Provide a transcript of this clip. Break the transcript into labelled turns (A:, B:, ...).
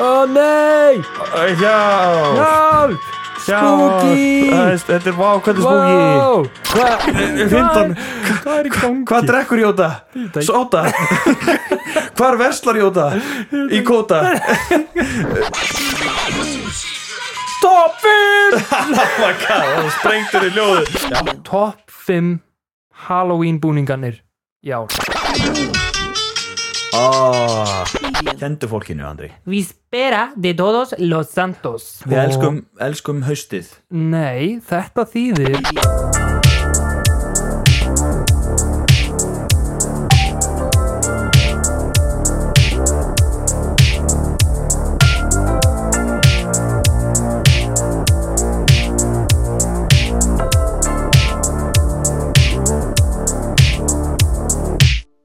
A: Ó nei!
B: Já.
A: Hjálp!
B: Já,
A: Spooky.
B: það er- Þetta er vá, hvað er spooky?
A: Hvað
B: Fintan,
A: Hvað er í gangi?
B: hvað drekkur Jóta? Sóta Hvar verslar Jóta? Í kóta. Oh my god, það sprengtur í ljóðu
A: Topp 5 Halloween búningarnir Já
B: oh, Kendu fólkinu, Andri
C: Víspera de todos los santos.
B: Við elskum, elskum haustið
A: Nei, þetta þýðir